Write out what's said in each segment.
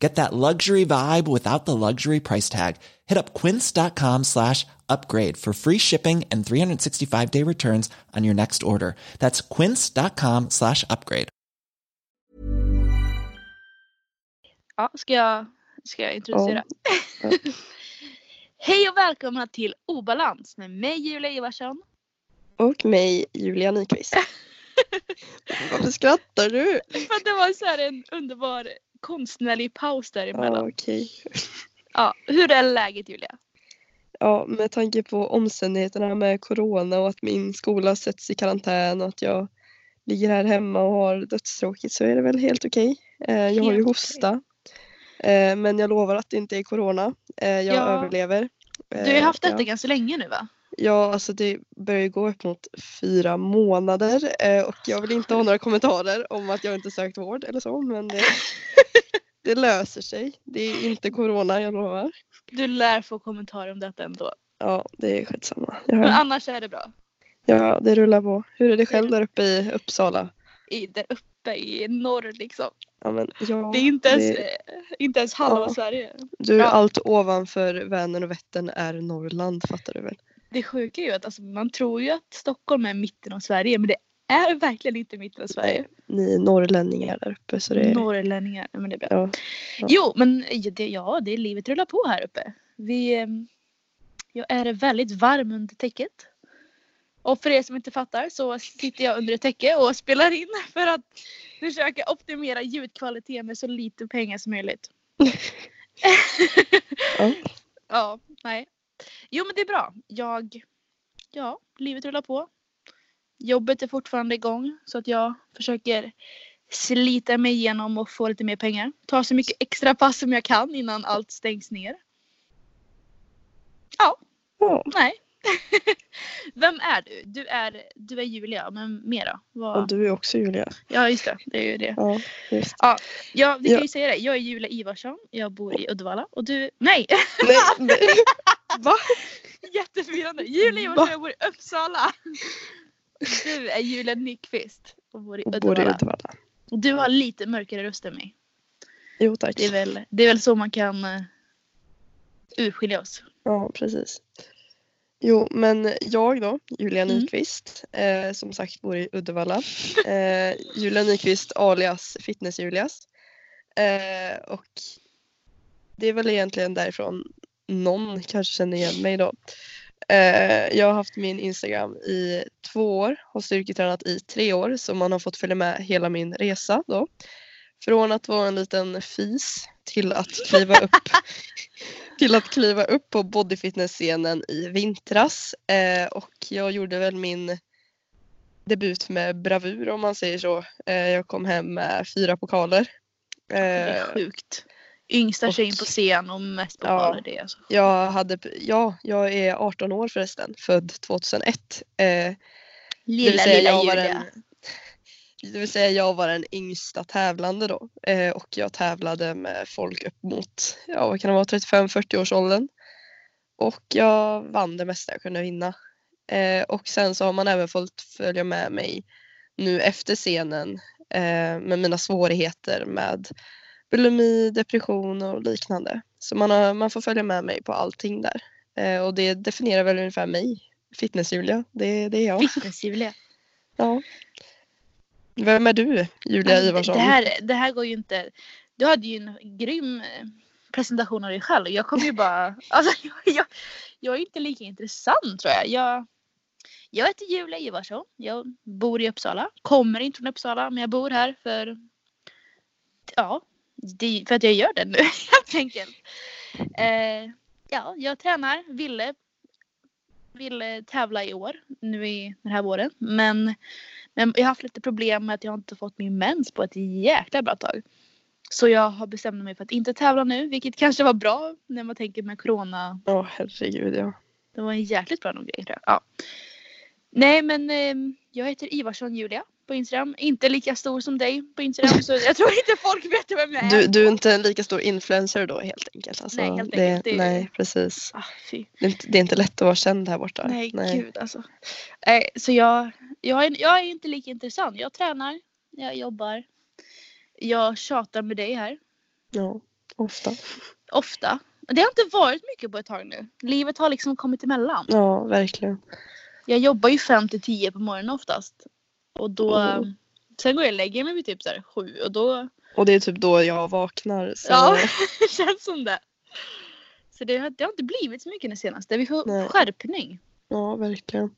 Get that luxury vibe without the luxury price tag. Hit up quince.com slash upgrade for free shipping and 365 day returns on your next order. That's quince.com slash upgrade. Ja, ska jag, ska jag introducera? Ja. Hej och välkomna till Obalans med mig Julia Ivarsson. Och mig, Julia Nyqvist. Varför skrattar du? För att det var så här en underbar konstnärlig paus Ja, däremellan. okej. Ja, hur är läget Julia? Ja, med tanke på omständigheterna med corona och att min skola sätts i karantän och att jag ligger här hemma och har dödstråkigt så är det väl helt okej. Eh, jag har ju Helt hosta. Eh, men jag lovar att det inte är corona. Eh, jag Ja. överlever. Du har haft detta ja. ganska länge nu va? Ja, alltså det börjar ju gå upp mot fyra månader eh, och jag vill inte ha några kommentarer om att jag inte sökt vård eller så men det, det löser sig. Det är inte corona, jag lovar. Du lär få kommentarer om detta ändå. Ja, det är skitsamma. Jag Men annars är det bra. Ja, det rullar på. Hur är det själv där uppe i Uppsala? I, där uppe i norr liksom. Ja, men, ja, Det är inte ens, det- eh, inte ens halva Ja. Sverige. du, allt ovanför Vänern och Vättern är Norrland, fattar du väl? Det sjuka är ju att alltså, man tror ju att Stockholm är mitten av Sverige men det är verkligen inte mitten av Sverige. Ni är norrlänningar där uppe så det är... Norrlänningar. Nej, men det är bra. Ja, Ja. Jo men det, ja, det är livet rullar på här uppe. Vi, ehm, jag är väldigt varm under täcket. Och för er som inte fattar så sitter jag under ett täcke och spelar in för att försöka optimera ljudkvalitet med så lite pengar som möjligt. Ja. ja, nej. Jo men det är bra. Jag, ja, livet rullar på. Jobbet är fortfarande igång så att jag försöker slita mig igenom och få lite mer pengar. Ta så mycket extra pass som jag kan innan allt stängs ner. Ja, ja. nej. Vem är du? Du är, du är Julia, men mer då? Och Vad? du är också Julia. Ja just det, det är ju det. Ja, just. Ja, vi kan Ja. ju säga det. Jag är Julia Ivarsson. Jag bor i Uddevalla. Och du... Nej! Nej, nej. Va? Jätteförvirrande. Julia? Ivarsson, jag bor i Uppsala. Du är Julia Nyqvist och bor i Och bor i Uddevalla. Du har lite mörkare röst än mig. Jo tack. Det är väl, det är väl så man kan uh, urskilja oss. Ja, precis. Jo, men jag då, Julia Mm. Nyqvist, eh, som sagt bor i Uddevalla. Eh, Julia Nyqvist alias Fitness-Julias. Eh, och det är väl egentligen därifrån någon kanske känner igen mig då. Eh, jag har haft min Instagram i två år, har styrketränat i tre år så man har fått följa med hela min resa då. Från att vara en liten fis till att kliva upp till att kliva upp på bodyfitness-scenen i vintras. Eh, och jag gjorde väl min debut med bravur om man säger så. Eh, jag kom hem med fyra pokaler. Det är Eh, sjukt. Yngsta och- tjejen på scen och mest pokaler. Det är alltså. jag, hade, ja, jag är 18 år förresten, född 2001. Eh, det Lilla, lilla jag Julia. den, det vill säga jag var den yngsta tävlande då. Eh, och jag tävlade med folk upp mot, ja vad kan det vara, 35-40 års åldern. Och jag vann det mesta jag kunde vinna. Eh, och sen så har man även fått följa med mig nu efter scenen eh, med mina svårigheter med bulimi, depression och liknande. Så man, har, man får följa med mig på allting där. Eh, och det definierar väl ungefär mig. Fitness-Julia, det, det är jag. Fitness-Julia. Ja. Vem är du, Julia Alltså, Ivarsson? det, här, det här går ju inte. Du hade ju en grym eh, presentation av dig själv. Jag kommer ju bara. Alltså, jag, jag, jag är inte lika intressant tror jag. Jag, jag heter Julia Ivarsson. Jag bor i Uppsala. Kommer inte från Uppsala men jag bor här för. Ja, det, för att jag gör det nu helt enkelt. Eh, ja, jag tränar. Ville ville tävla i år, nu i den här våren. Men, men jag har haft lite problem med att jag inte fått min mens på ett jäkla bra tag. Så jag har bestämt mig för att inte tävla nu, vilket kanske var bra när man tänker med corona. Åh herregud ja. Det var en jäkligt bra nog grej tror jag. Ja. Nej men eh, jag heter Ivarsson Julia på Instagram. Inte lika stor som dig på Instagram så jag tror inte folk vet vem jag är. Du, du är inte en lika stor influencer då helt enkelt? Alltså, Nej, helt det, enkelt. Det är- Nej, precis. Ah. Det är, inte, det är inte lätt att vara känd här borta. Nej, gud alltså. Nej, så jag, jag, är, jag är inte lika intressant. Jag tränar, jag jobbar. Jag tjatar med dig här. Ja, ofta. Ofta. Det har inte varit mycket på ett tag nu. Livet har liksom kommit emellan. Ja, verkligen. Jag jobbar ju 5 till 10 på morgonen oftast. Och då... Mm. Sen går jag och lägger mig vid typ så 7 och då... Och det är typ då jag vaknar. Så... Ja, det känns som det. Så det har, det har inte blivit så mycket den senaste. Vi får Nej. skärpning. ja, verkligen.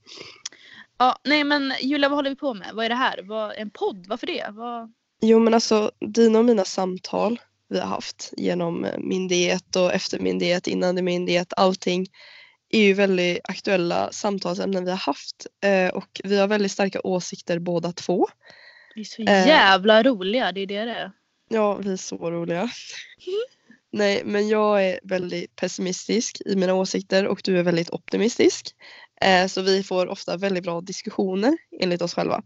Ja, nej men Julia vad håller vi på med? Vad är det här? Vad, en podd? Varför det? Vad... Jo men alltså dina och mina samtal vi har haft genom min diet och efter min diet, innan min diet, allting är ju väldigt aktuella samtalsämnen vi har haft eh, och vi har väldigt starka åsikter båda två. Vi är så jävla roliga, det är det det är. Ja, vi är så roliga. Nej, men jag är väldigt pessimistisk i mina åsikter och du är väldigt optimistisk. Eh, så vi får ofta väldigt bra diskussioner enligt oss själva.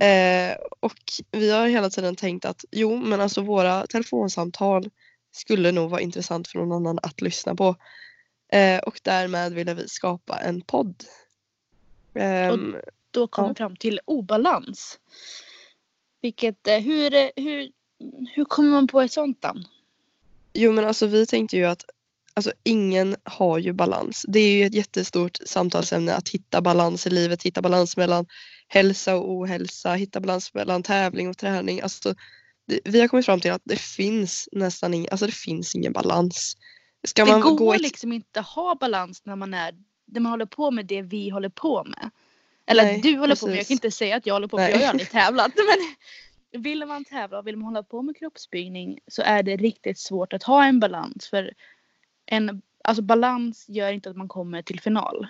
Eh, och vi har hela tiden tänkt att jo, men alltså våra telefonsamtal skulle nog vara intressant för någon annan att lyssna på. Eh, och därmed ville vi skapa en podd. Ehm, Då kommer Ja. vi fram till obalans. Vilket, eh, hur, eh, hur, hur kommer man på ett sånt namn? Jo men alltså vi tänkte ju att alltså, ingen har ju balans. Det är ju ett jättestort samtalsämne att hitta balans i livet, hitta balans mellan hälsa och ohälsa, hitta balans mellan tävling och träning. Alltså, det, vi har kommit fram till att det finns nästan ingen, alltså det finns ingen balans. Ska det man går gå ex- liksom inte ha balans när man är när man håller på med det vi håller på med. Eller Nej, du håller på med, jag precis. kan inte säga att jag håller på med, Nej. jag har aldrig tävlat. Men vill man tävla och vill man hålla på med kroppsbyggning så är det riktigt svårt att ha en balans. För en, alltså balans gör inte att man kommer till final.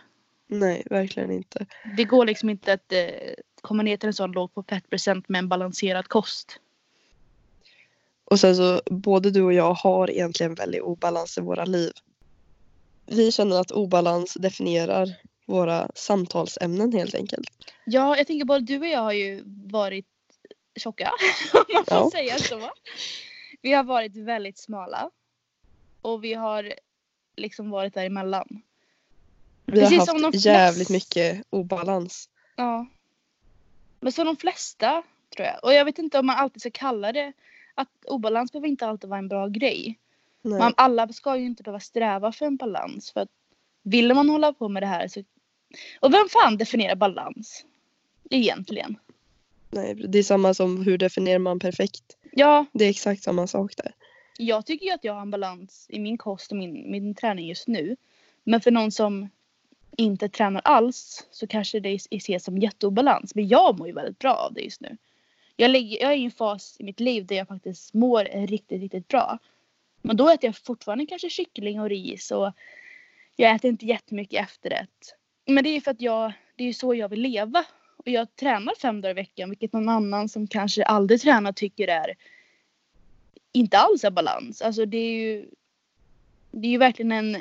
Nej, verkligen inte. Det går liksom inte att eh, komma ner till en sån låg på fettprocent med en balanserad kost. Och sen så både du och jag har egentligen väldigt obalans i våra liv. Vi känner att obalans definierar våra samtalsämnen helt enkelt. Ja, jag tänker både du och jag har ju varit tjocka, om man får Ja. säga så. Vi har varit väldigt smala. Och vi har liksom varit däremellan. Vi Precis har som haft jävligt mycket obalans. Ja. Men som de flesta, tror jag. Och jag vet inte om man alltid ska kalla det att obalans behöver inte alltid vara en bra grej. Nej. Man, alla ska ju inte behöva sträva för en balans. För att vill man hålla på med det här så... Och vem fan definierar balans? Egentligen. Nej, det är samma som hur definierar man perfekt. Ja, Det är exakt samma sak där. jag tycker ju att jag har en balans i min kost och min, min träning just nu. Men för någon som inte tränar alls så kanske det ses som jätteobalans. Men jag mår ju väldigt bra av det just nu. Jag, ligger, jag är i en fas i mitt liv där jag faktiskt mår riktigt, riktigt bra. Men då äter jag fortfarande kanske kyckling och ris och jag äter inte jättemycket efterrätt. Men det är för att jag, det är ju så jag vill leva. Och jag tränar fem dagar i veckan vilket någon annan som kanske aldrig tränar tycker är inte alls är balans. Alltså det är ju det är ju verkligen en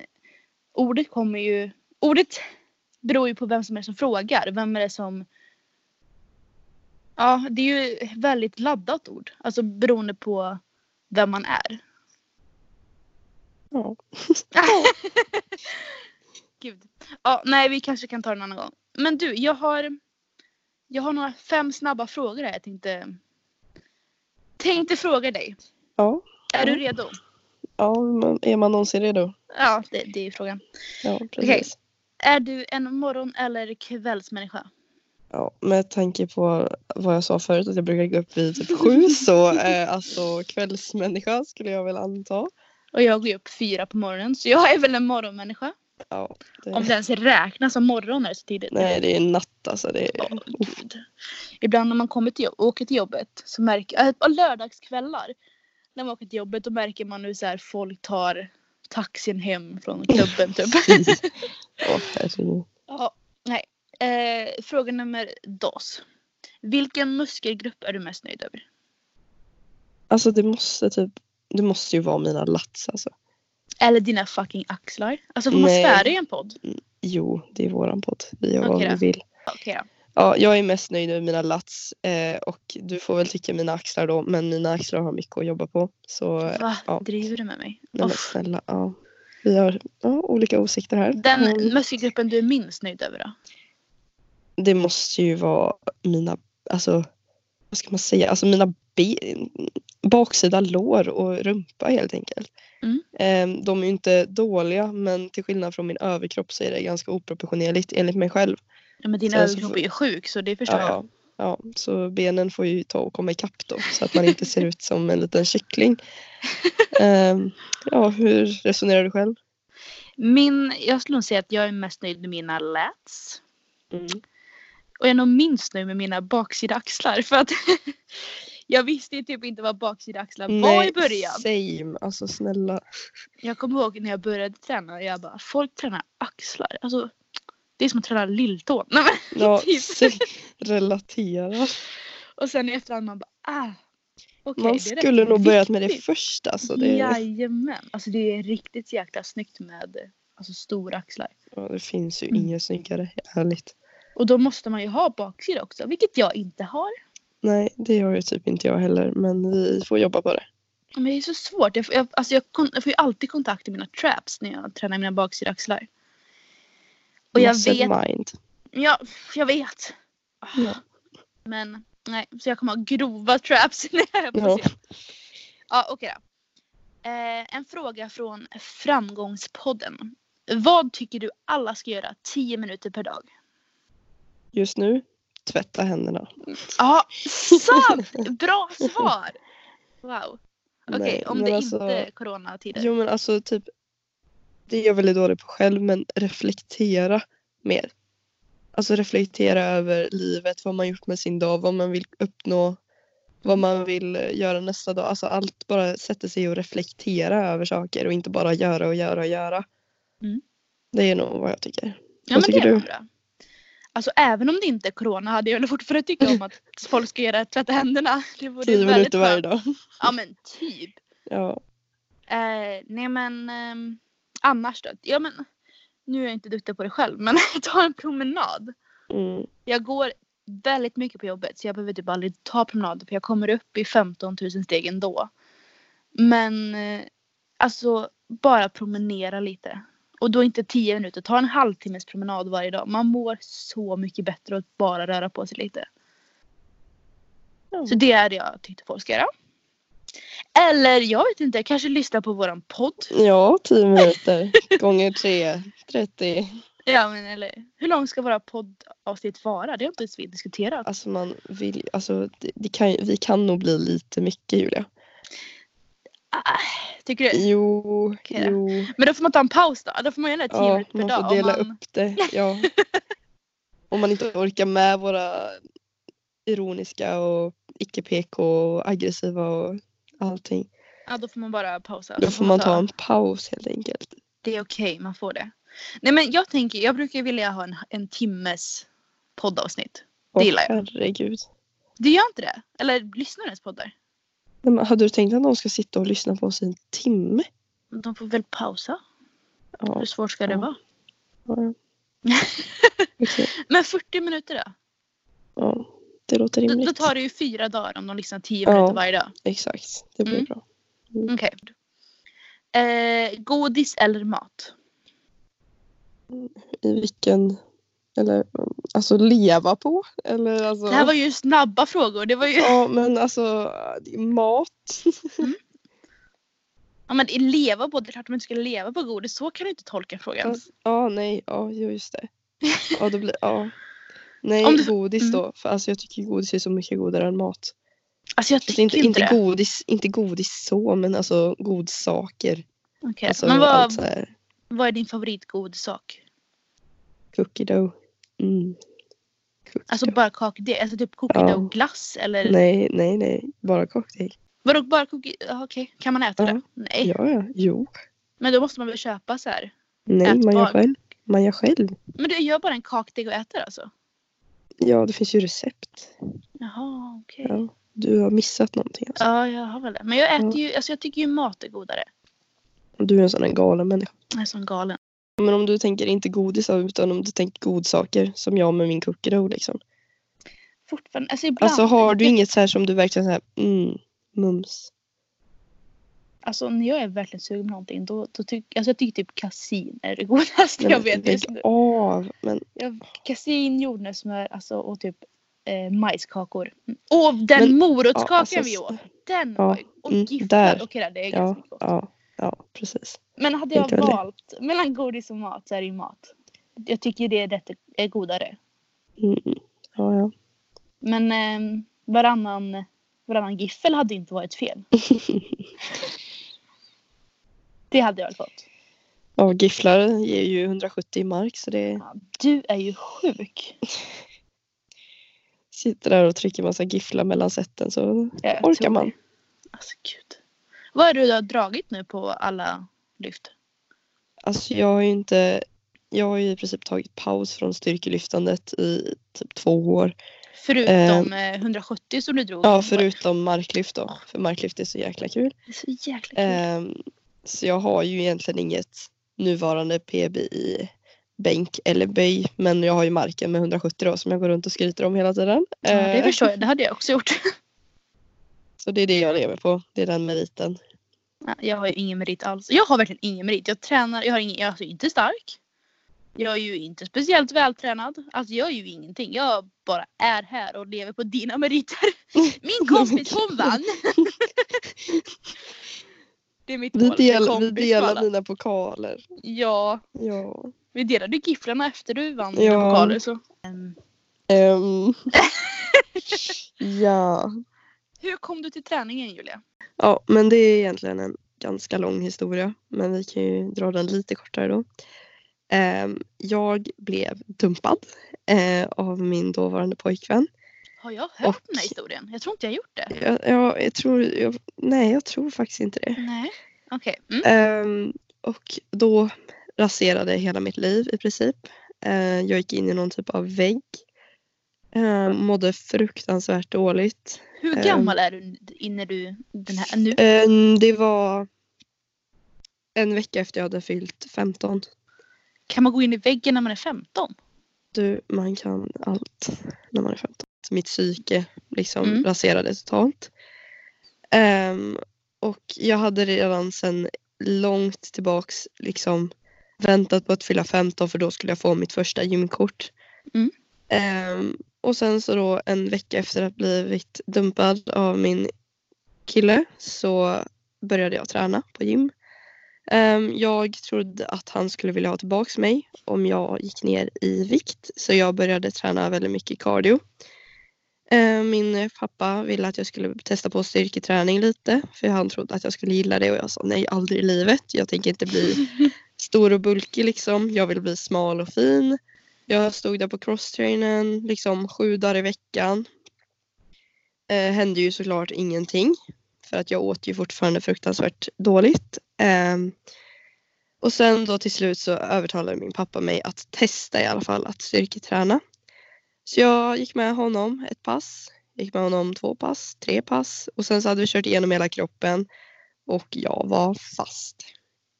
ordet kommer ju ordet beror ju på vem som är det som frågar. Vem är det som Ja, det är ju väldigt laddat ord. Alltså beroende på vem man är. Ja. Gud. Ja, nej, vi kanske kan ta det en annan gång. Men du, jag har jag har några fem snabba frågor här jag tänkte tänkte fråga dig. Ja, Är du redo? ja men är man någonsin redo? Ja, det, det är frågan. Ja, precis. Är du en morgon eller kvällsmänniska? Ja, med tanke på vad jag sa förut att jag brukar gå upp vid typ sju så eh, alltså kvällsmänniska skulle jag väl anta. Och jag går upp fyra på morgonen så jag är väl en morgonmänniska. Ja, det, Om det ens räknas som morgon när det är så tidigt. nej det är natt alltså. Det är, gud. Ibland när man kommer till jobb, åker till jobbet så märker jag, äh, lördagskvällar när man åker till jobbet då märker man hur så här, folk tar taxin hem från klubben typ. ja. Eh, fråga nummer dos. Vilken muskelgrupp är du mest nöjd över? Alltså det måste typ, det måste ju vara mina lats alltså. Eller dina fucking axlar? Alltså får man svära i en podd? Jo, det är våran podd. Vi gör Okej vad vi vill. Okej då. Ja, jag är mest nöjd med mina lats eh, och du får väl tycka mina axlar då, men mina axlar har mycket att jobba på. Så Va? ja. Driver du med mig? nej, men snälla, ja. Vi har ja, olika åsikter här. Den Mm. muskelgruppen du är minst nöjd över då? Det måste ju vara mina, alltså vad ska man säga, alltså mina ben, baksida lår och rumpa helt enkelt. Mm. Eh, de är ju inte dåliga men till skillnad från min överkropp så är det ganska oproportionerligt enligt mig själv. Ja, men din så överkropp får- är ju sjuk så det förstår jag. Ja, ja, så benen får ju ta och komma ikapp då så att man inte ser ut som en liten kyckling. Ehm, ja, hur resonerar du själv? Min, jag skulle nog säga att jag är mest nöjd med mina lats. Mm. Och jag nog minst nöjd med mina baksida axlar för att jag visste ju typ inte vad baksida axlar var i början. same. Alltså snälla. Jag kommer ihåg när jag började träna jag bara folk tränar axlar. Alltså det är som att träna lilltån. Nej, men, Ja, typ. relatera. Och sen i efterhand man bara ah. okej, Man skulle nog börjat med det viktigt. först. Alltså, det, Jajamän. Alltså det är riktigt jäkla snyggt med alltså, stora axlar. ja, det finns ju Mm. inget snyggare, ärligt. Och då måste man ju ha baksida också, vilket jag inte har. Nej, det har ju typ inte jag heller. Men vi får jobba på det. Men det är så svårt. Jag får, jag, alltså jag, jag får ju alltid kontakt i mina traps när jag tränar mina baksida axlar. Och jag vet. mind. Ja, jag vet. Ja. Men nej, så jag kommer ha grova traps när jag är på Ja. scen. Ja, okej då. Eh, en fråga från Framgångspodden. Vad tycker du alla ska göra 10 minuter per dag? Just nu, tvätta händerna. Ja, sant! Bra svar! Wow. Okej, Nej, om det alltså- inte är coronatider. Jo men alltså typ Det är jag väldigt dålig på själv men reflektera mer. Alltså reflektera över livet, vad man gjort med sin dag, vad man vill uppnå, vad man vill göra nästa dag. Alltså allt bara sätta sig och reflektera över saker och inte bara göra och göra och göra. Mm. Det är nog vad jag tycker. Ja vad men det är du? bra. Alltså även om det inte är corona hade jag väl fortfarande tycka om att folk ska göra tvätta händerna. Det vore Tio minuter varje dag. Ja men typ. Ja. Eh, nej men ehm, annars då? Ja men nu är jag inte duktig på det själv men ta en promenad. Mm. Jag går väldigt mycket på jobbet så jag behöver typ aldrig ta promenader för jag kommer upp i 15 000 steg ändå. Men eh, alltså bara promenera lite. Och då inte 10 minuter, ta en halvtimmes promenad varje dag. Man mår så mycket bättre att bara röra på sig lite. Ja. Så det är det jag tyckte folk ska göra. Eller jag vet inte, kanske lyssna på våran podd. ja, tio minuter gånger tre, 30. Ja men eller hur långt ska våra poddavsnitt vara? Det har inte ens vi diskuterat. Alltså man vill, alltså det, det kan, vi kan nog bli lite mycket Julia. Ah, tycker du? Jo, då. jo. Men då får man ta en paus då. Då får man göra 10 Ja, minuter per man dag. får om dela man... upp det. Ja. Om man inte orkar med våra ironiska och icke-PK och aggressiva och allting. Ja då får man bara pausa. Då får man ta en paus helt enkelt. Det är okej, man får det. Nej men jag tänker, jag brukar vilja ha en, en timmes poddavsnitt. Det Åh, gillar jag. Herregud. Du gör inte det? Eller lyssnar du ens poddar? Nej, men hade du tänkt att någon ska sitta och lyssna på oss i en timme? De får väl pausa? Ja. Hur svårt ska det Ja. vara? ja. Okej. Men 40 minuter då? Ja, det låter Då, rimligt. då tar det ju fyra dagar om de lyssnar 10 Ja. minuter varje dag. Exakt, det blir Mm. bra. Okej. Eh, godis eller mat? I vilken, eller alltså leva på? Eller alltså. Det här var ju snabba frågor. Det var ju... Ja men alltså mat. Ja men leva på, det är klart man inte ska leva på godis. Så kan du inte tolka frågan. Fast- Ja nej, ja just det. Ja det blir, ja. Nej Om du- godis mm. då. För alltså jag tycker godis är så mycket godare än mat. Alltså jag tycker inte, inte, det. godis, inte godis så men alltså godsaker. Okej. Alltså men vad, vad är din favoritgodissak? cookie dough. Mm. Alltså bara kakdeg? Alltså typ cookie Ja. dough glass eller? Nej, nej, nej. Bara cocktail. Vadå bara? Ja, Okej, kan man äta Ja. det? Nej. Ja, ja. Jo. Men då måste man väl köpa så här. Nej, man gör själv. Man gör själv. Men du gör bara en kakdeg och äter alltså? Ja, det finns ju recept. Jaha, okej. Ja. Du har missat någonting. Alltså. Ja, jag har väl det. Men jag äter Ja. ju, alltså jag tycker ju mat är godare. Du är en sån här galen människa. Jag är som galen. Men om du tänker inte godis utan om du tänker godsaker som jag med min cookie liksom. Fortfarande, alltså ibland. Alltså har du inget så här som du verkligen så här, mm, mums. Alltså när jag är verkligen sugen på någonting då, då tycker alltså, jag tycker typ kassin är det godaste jag vet just nu. av. Men Jag, kassin, jordnötssmör alltså, och typ eh, majskakor. Och den Men- morotskakan ja, alltså, vi åt. Den ja, var ju... Och mm, gifflar. där. Okej då, det är ja, ganska gott. ja, ja, precis. Men hade jag väl det. valt mellan godis och mat så är det ju mat. Jag tycker det är, rätt, är godare. Mm. Ja, ja. Men eh, varannan, varannan giffel hade inte varit fel. Det hade jag väl fått. ja, gifflar ger ju 170 mark så det Ja, du är ju sjuk. sitter där och trycker massa gifflar mellan sätten så Jag orkar man. Alltså gud. Vad är det du har dragit nu på alla lyft? Alltså jag har ju inte, jag har ju i princip tagit paus från styrkelyftandet i typ två år. Förutom eh, 170 som du drog. Ja, förutom marklyft då. För marklyft är så jäkla kul. Det är så jäkla kul. Ehm, så jag har ju egentligen inget nuvarande PB i bänk eller böj. Men jag har ju marken med 170 då som jag går runt och skryter om hela tiden. ja, det Ehm, förstår jag. Det hade jag också gjort. Så det är det jag lever på. Det är den meriten. Ja, Jag har ju ingen merit alls. Jag har verkligen ingen merit. Jag tränar, jag, har ingen, jag är alltså inte stark. Jag är ju inte speciellt vältränad. Alltså jag är ju ingenting. Jag bara är här och lever på dina meriter. Min kompis hon vann. Det är mitt Vi, mål. del, vi delar dina pokaler. Ja, Ja. vi delade gifflarna efter du vann Ja. dina pokaler. Så. Ehm, ja. Hur kom du till träningen Julia? Ja, men det är egentligen en ganska lång historia. Men vi kan ju dra den lite kortare då. Ehm, jag blev dumpad eh, av min dåvarande pojkvän. Har jag hört Och- den här historien? Jag tror inte jag gjort det. Jag, jag, jag tror, jag, nej jag tror faktiskt inte det. Nej. Okej. Mm. Ehm, och då raserade hela mitt liv i princip. Ehm, jag gick in i någon typ av vägg. Ehm, mådde fruktansvärt dåligt. Hur ehm. gammal är du när du den här nu? Ehm, det var en vecka efter jag hade fyllt 15. Kan man gå in i väggen när man är 15? Du, man kan allt när man är 15. Mitt psyke liksom Mm. raserades totalt. Ehm, och jag hade redan sedan långt tillbaks liksom väntat på att fylla 15 för då skulle jag få mitt första gymkort. Mm. Ehm, och sen så då en vecka efter att blivit dumpad av min kille så började jag träna på gym. Ehm, jag trodde att han skulle vilja ha tillbaks mig om jag gick ner i vikt så jag började träna väldigt mycket cardio. Ehm, min pappa ville att jag skulle testa på styrketräning lite för han trodde att jag skulle gilla det och jag sa nej aldrig i livet. Jag tänker inte bli stor och bulkig liksom. Jag vill bli smal och fin. Jag stod där på crosstrainen liksom sju dagar i veckan. Eh, hände ju såklart ingenting. För att jag åt ju fortfarande fruktansvärt dåligt. Eh, och sen då till slut så övertalade min pappa mig att testa i alla fall att styrketräna. Så jag gick med honom ett pass. Gick med honom två pass, tre pass och sen så hade vi kört igenom hela kroppen och jag var fast.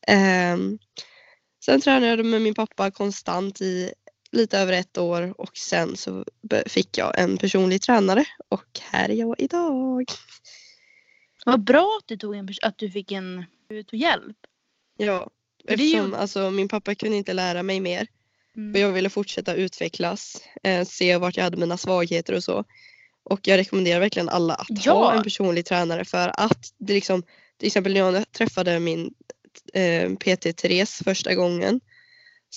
Eh, sen tränade jag med min pappa konstant i lite över ett år och sen så fick jag en personlig tränare och här är jag idag. Vad bra att du, tog en, att du fick en du tog hjälp. Ja, är ju- eftersom alltså, min pappa kunde inte lära mig mer Mm. och jag ville fortsätta utvecklas, eh, se vart jag hade mina svagheter och så. Och jag rekommenderar verkligen alla att Ja. ha en personlig tränare för att det liksom, till exempel när jag träffade min eh, PT Therese första gången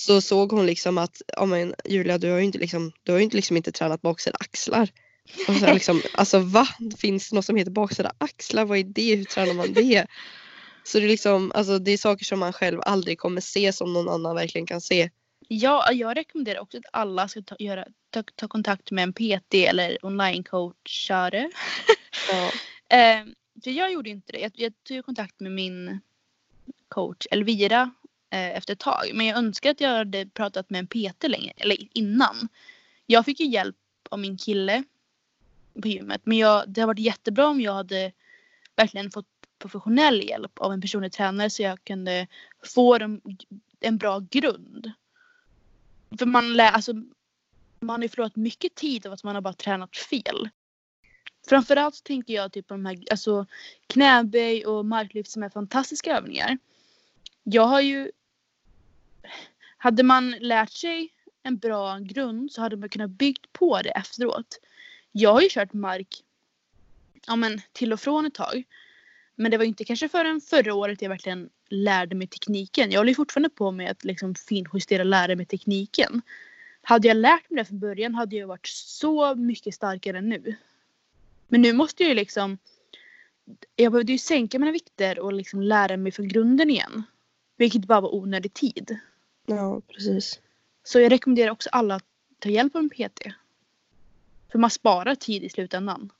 så såg hon liksom att, ja men Julia du har ju inte liksom, du har ju inte, liksom inte tränat baksida axlar. Och så liksom, alltså va? Finns det något som heter baksida axlar? Vad är det? Hur tränar man det? Så det är liksom, alltså det är saker som man själv aldrig kommer se som någon annan verkligen kan se. Ja, jag rekommenderar också att alla ska ta, göra, ta, ta kontakt med en PT eller online-coachare. Ja. Eh, för jag gjorde inte det. Jag, jag tog kontakt med min coach Elvira eh, efter ett tag. Men jag önskar att jag hade pratat med en PT längre. eller innan. Jag fick ju hjälp av min kille på gymmet. Men jag, det har varit jättebra om jag hade verkligen fått professionell hjälp av en personlig tränare så jag kunde få en, en bra grund. För man lär, alltså, man har ju förlorat mycket tid av att man har bara tränat fel. Framförallt så tänker jag typ på de här alltså, knäböj och marklyft som är fantastiska övningar. Jag har ju... Hade man lärt sig en bra grund så hade man kunnat byggt på det efteråt. Jag har ju kört mark ja, men, till och från ett tag. Men det var inte kanske förrän förra året jag verkligen lärde mig tekniken. Jag håller fortfarande på med att liksom finjustera och lära mig tekniken. Hade jag lärt mig det från början hade jag varit så mycket starkare än nu. Men nu måste jag ju liksom jag behövde ju sänka mina vikter och liksom lära mig från grunden igen. Vilket bara var onödig tid. Ja, precis. Så jag rekommenderar också alla att ta hjälp av en PT. För man sparar tid i slutändan.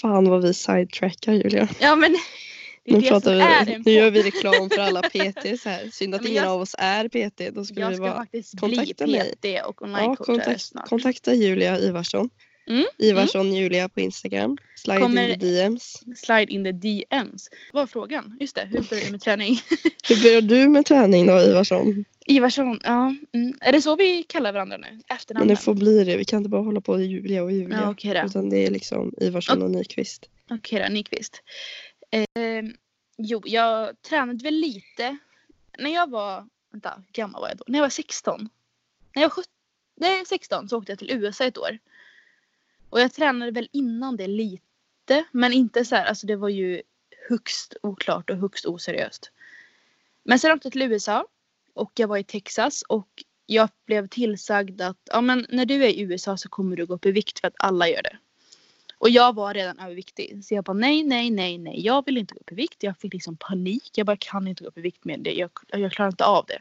Fan vad vi sidetrackar Julia. Ja men det är Nu, det pratar som vi, är en nu gör vi reklam för alla PTs här. Synd att Ja, ingen jag- av oss är PT. Då skulle Jag vi ska vara... faktiskt bli kontakta mig. PT och Ja, onlinecoach kontakt, snart. kontakta Julia Ivarsson. Mm, Ivarsson Julia på Instagram. Slide Kommer- in the DMs. Slide in the DMs. Vad var frågan? Just det, hur börjar jag med träning? Hur börjar du med träning då Ivarsson? Ivarsson, ja. Mm. Är det så vi kallar varandra nu? Men Efternamnen? det får bli det. Vi kan inte bara hålla på Julia och Julia. Ja, då. Utan det är liksom Ivarsson och Nyqvist. Okej då, Nyqvist. Eh, jo, jag tränade väl lite. När jag var, vänta, hur gammal var jag då? När jag var 16. När jag var 17, nej, 16 så åkte jag till USA ett år. Och jag tränade väl innan det lite. Men inte så här, alltså det var ju högst oklart och högst oseriöst. Men sen åkte jag till USA. Och jag var i Texas och jag blev tillsagd att ja, men när du är i USA så kommer du gå upp i vikt för att alla gör det. Och jag var redan överviktig. Så jag bara nej, nej, nej, nej. Jag vill inte gå upp i vikt. Jag fick liksom panik. Jag bara kan inte gå upp i vikt med det. Jag, jag klarar inte av det.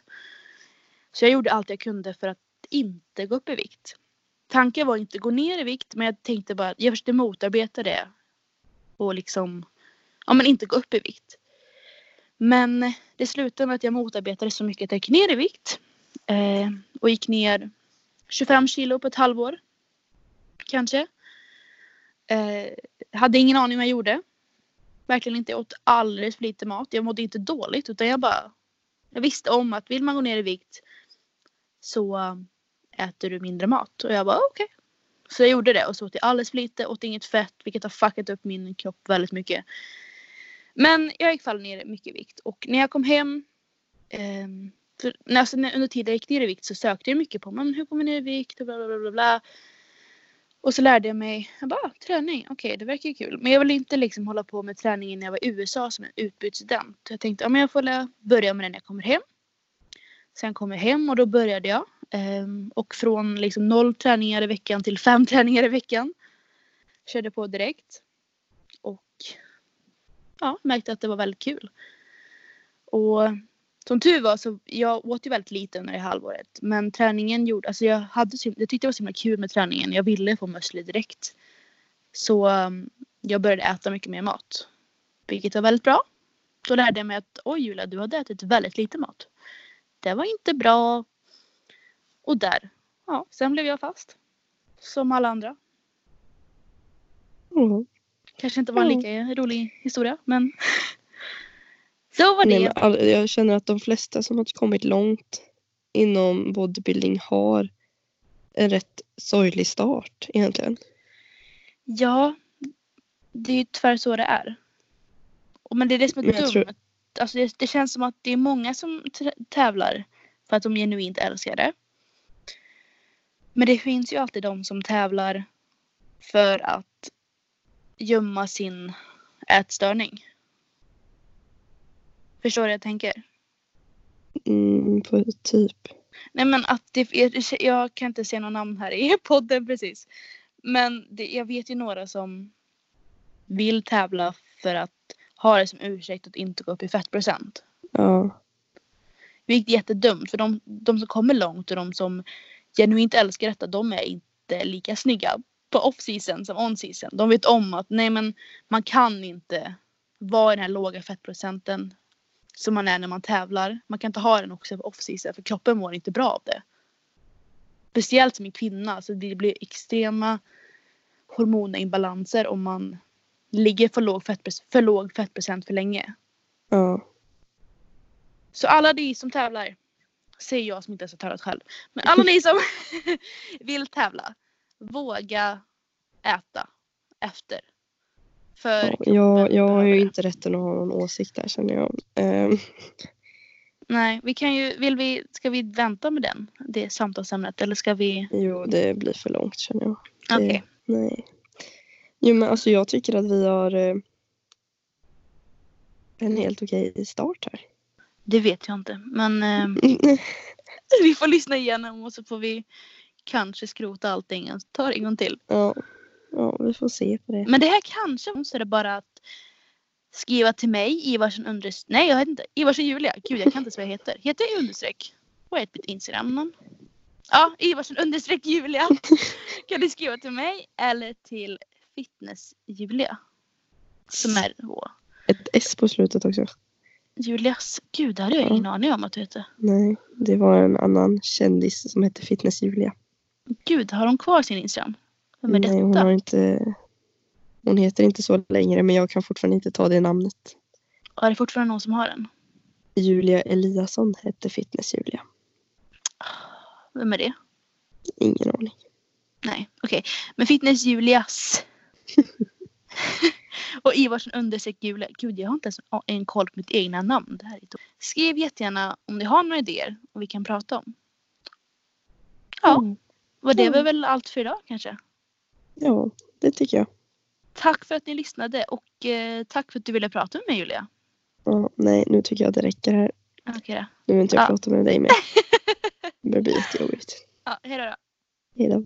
Så jag gjorde allt jag kunde för att inte gå upp i vikt. Tanken var inte att gå ner i vikt. Men jag tänkte bara jag försökte motarbeta det. Och liksom, ja men inte gå upp i vikt. Men det slutade med att jag motarbetade så mycket att jag gick ner i vikt. Eh, och gick ner 25 kilo på ett halvår. Kanske. Eh, hade ingen aning vad jag gjorde. Verkligen inte. Jag åt alldeles för lite mat. Jag mådde inte dåligt utan jag bara jag visste om att vill man gå ner i vikt så äter du mindre mat. Och jag bara ah, okej. Så jag gjorde det och så åt jag alldeles för lite, åt inget fett vilket har fuckat upp min kropp väldigt mycket. Men jag gick fall ner mycket i vikt och när jag kom hem eh, för, alltså, när, under tiden jag gick ner i vikt så sökte jag mycket på men hur kommer jag ner i vikt och bla bla bla bla. bla. Och så lärde jag mig, jag bara, ah, träning, okej det verkar ju kul. Men jag ville inte liksom hålla på med träningen när jag var i USA som en utbytesstudent. Jag tänkte, ja men jag får börja med det när jag kommer hem. Sen kom jag hem och då började jag. Ehm, och från liksom noll träningar i veckan till fem träningar i veckan. Körde på direkt. Och ja, märkte att det var väldigt kul. Och som tur var så jag åt ju väldigt lite under det halvåret. Men träningen gjorde, alltså jag, hade, jag tyckte det var så himla kul med träningen. Jag ville få muskler direkt. Så ehm, jag började äta mycket mer mat. Vilket var väldigt bra. Då lärde jag mig att oj Julia, du hade ätit väldigt lite mat. Det var inte bra. Och där, ja, sen blev jag fast. Som alla andra. Mm. Kanske inte var en lika rolig historia men så var Nej, det. men all, jag känner att de flesta som har kommit långt inom bodybuilding har en rätt sorglig start egentligen. Ja, det är ju tyvärr så det är. Men det är det som är dumt. tror- Alltså det, det känns som att det är många som tävlar för att de genuint älskar det. Men det finns ju alltid de som tävlar för att gömma sin ätstörning. Förstår du vad jag tänker? Mm, på typ. Nej men att det, jag, kan inte säga några namn här i podden precis. Men det, jag vet ju några som vill tävla för att ha det som ursäkt att inte gå upp i fettprocent. Ja. Vilket är jättedumt för de, de som kommer långt och de som genuint älskar detta de är inte lika snygga på off-season som on-season. De vet om att nej men man kan inte vara i den här låga fettprocenten som man är när man tävlar. Man kan inte ha den också på off-season för kroppen mår inte bra av det. Speciellt som en kvinna så det blir extrema hormoninbalanser om man ligger för låg, för låg fettprocent för länge. Ja. Så alla de som tävlar, Säger jag som inte ens har tävlat själv. Men alla ni som vill tävla. Våga äta efter. För Ja, jag, jag har ju inte rätten att ha någon åsikt där känner jag. Ehm, Nej, vi kan ju, vill vi, ska vi vänta med den? Det samtalsämnet eller ska vi? jo, det blir för långt känner jag. Okej. Nej. Jo, men alltså jag tycker att vi har eh, en helt okej start här. Det vet jag inte. Men eh, vi får lyssna igenom och så får vi kanske skrota allting och ta det en gång till. ja, ja, vi får se på det. Men det här kanske så är det bara att skriva till mig, Ivarsson understreck. Nej jag vet inte. Ivarsson Julia. Gud jag kan inte ens vad jag heter. Heter jag understreck? Vad är mitt Instagram-namn? Ja, Ivarsson understreck Julia. kan du skriva till mig eller till fitness Julia. Som är H. Ett S på slutet också. Julias. Gud det hade jag ingen aning om att du hette. Nej, det var en annan kändis som hette Fitness Julia. Gud har hon kvar sin Instagram? Vem är Nej, hon detta? har inte... Hon heter inte så längre men jag kan fortfarande inte ta det namnet. Är det fortfarande någon som har den? Julia Eliasson hette Fitness Julia. Vem är det? Ingen aning. Nej, okej. Men fitness Julias. och Ivarsson understreck Julia. Gud, jag har inte ens en koll på mitt egna namn. Det här är Skriv jättegärna om ni har några idéer och vi kan prata om. Ja, Mm. var det var väl allt för idag kanske. Ja, det tycker jag. Tack för att ni lyssnade och eh, tack för att du ville prata med mig Julia. Ja, nej, nu tycker jag att det räcker här. Okej då. Nu vill inte jag Ja. prata med dig mer. Det börjar bli jättejobbigt. Ja, hej då. Hej då.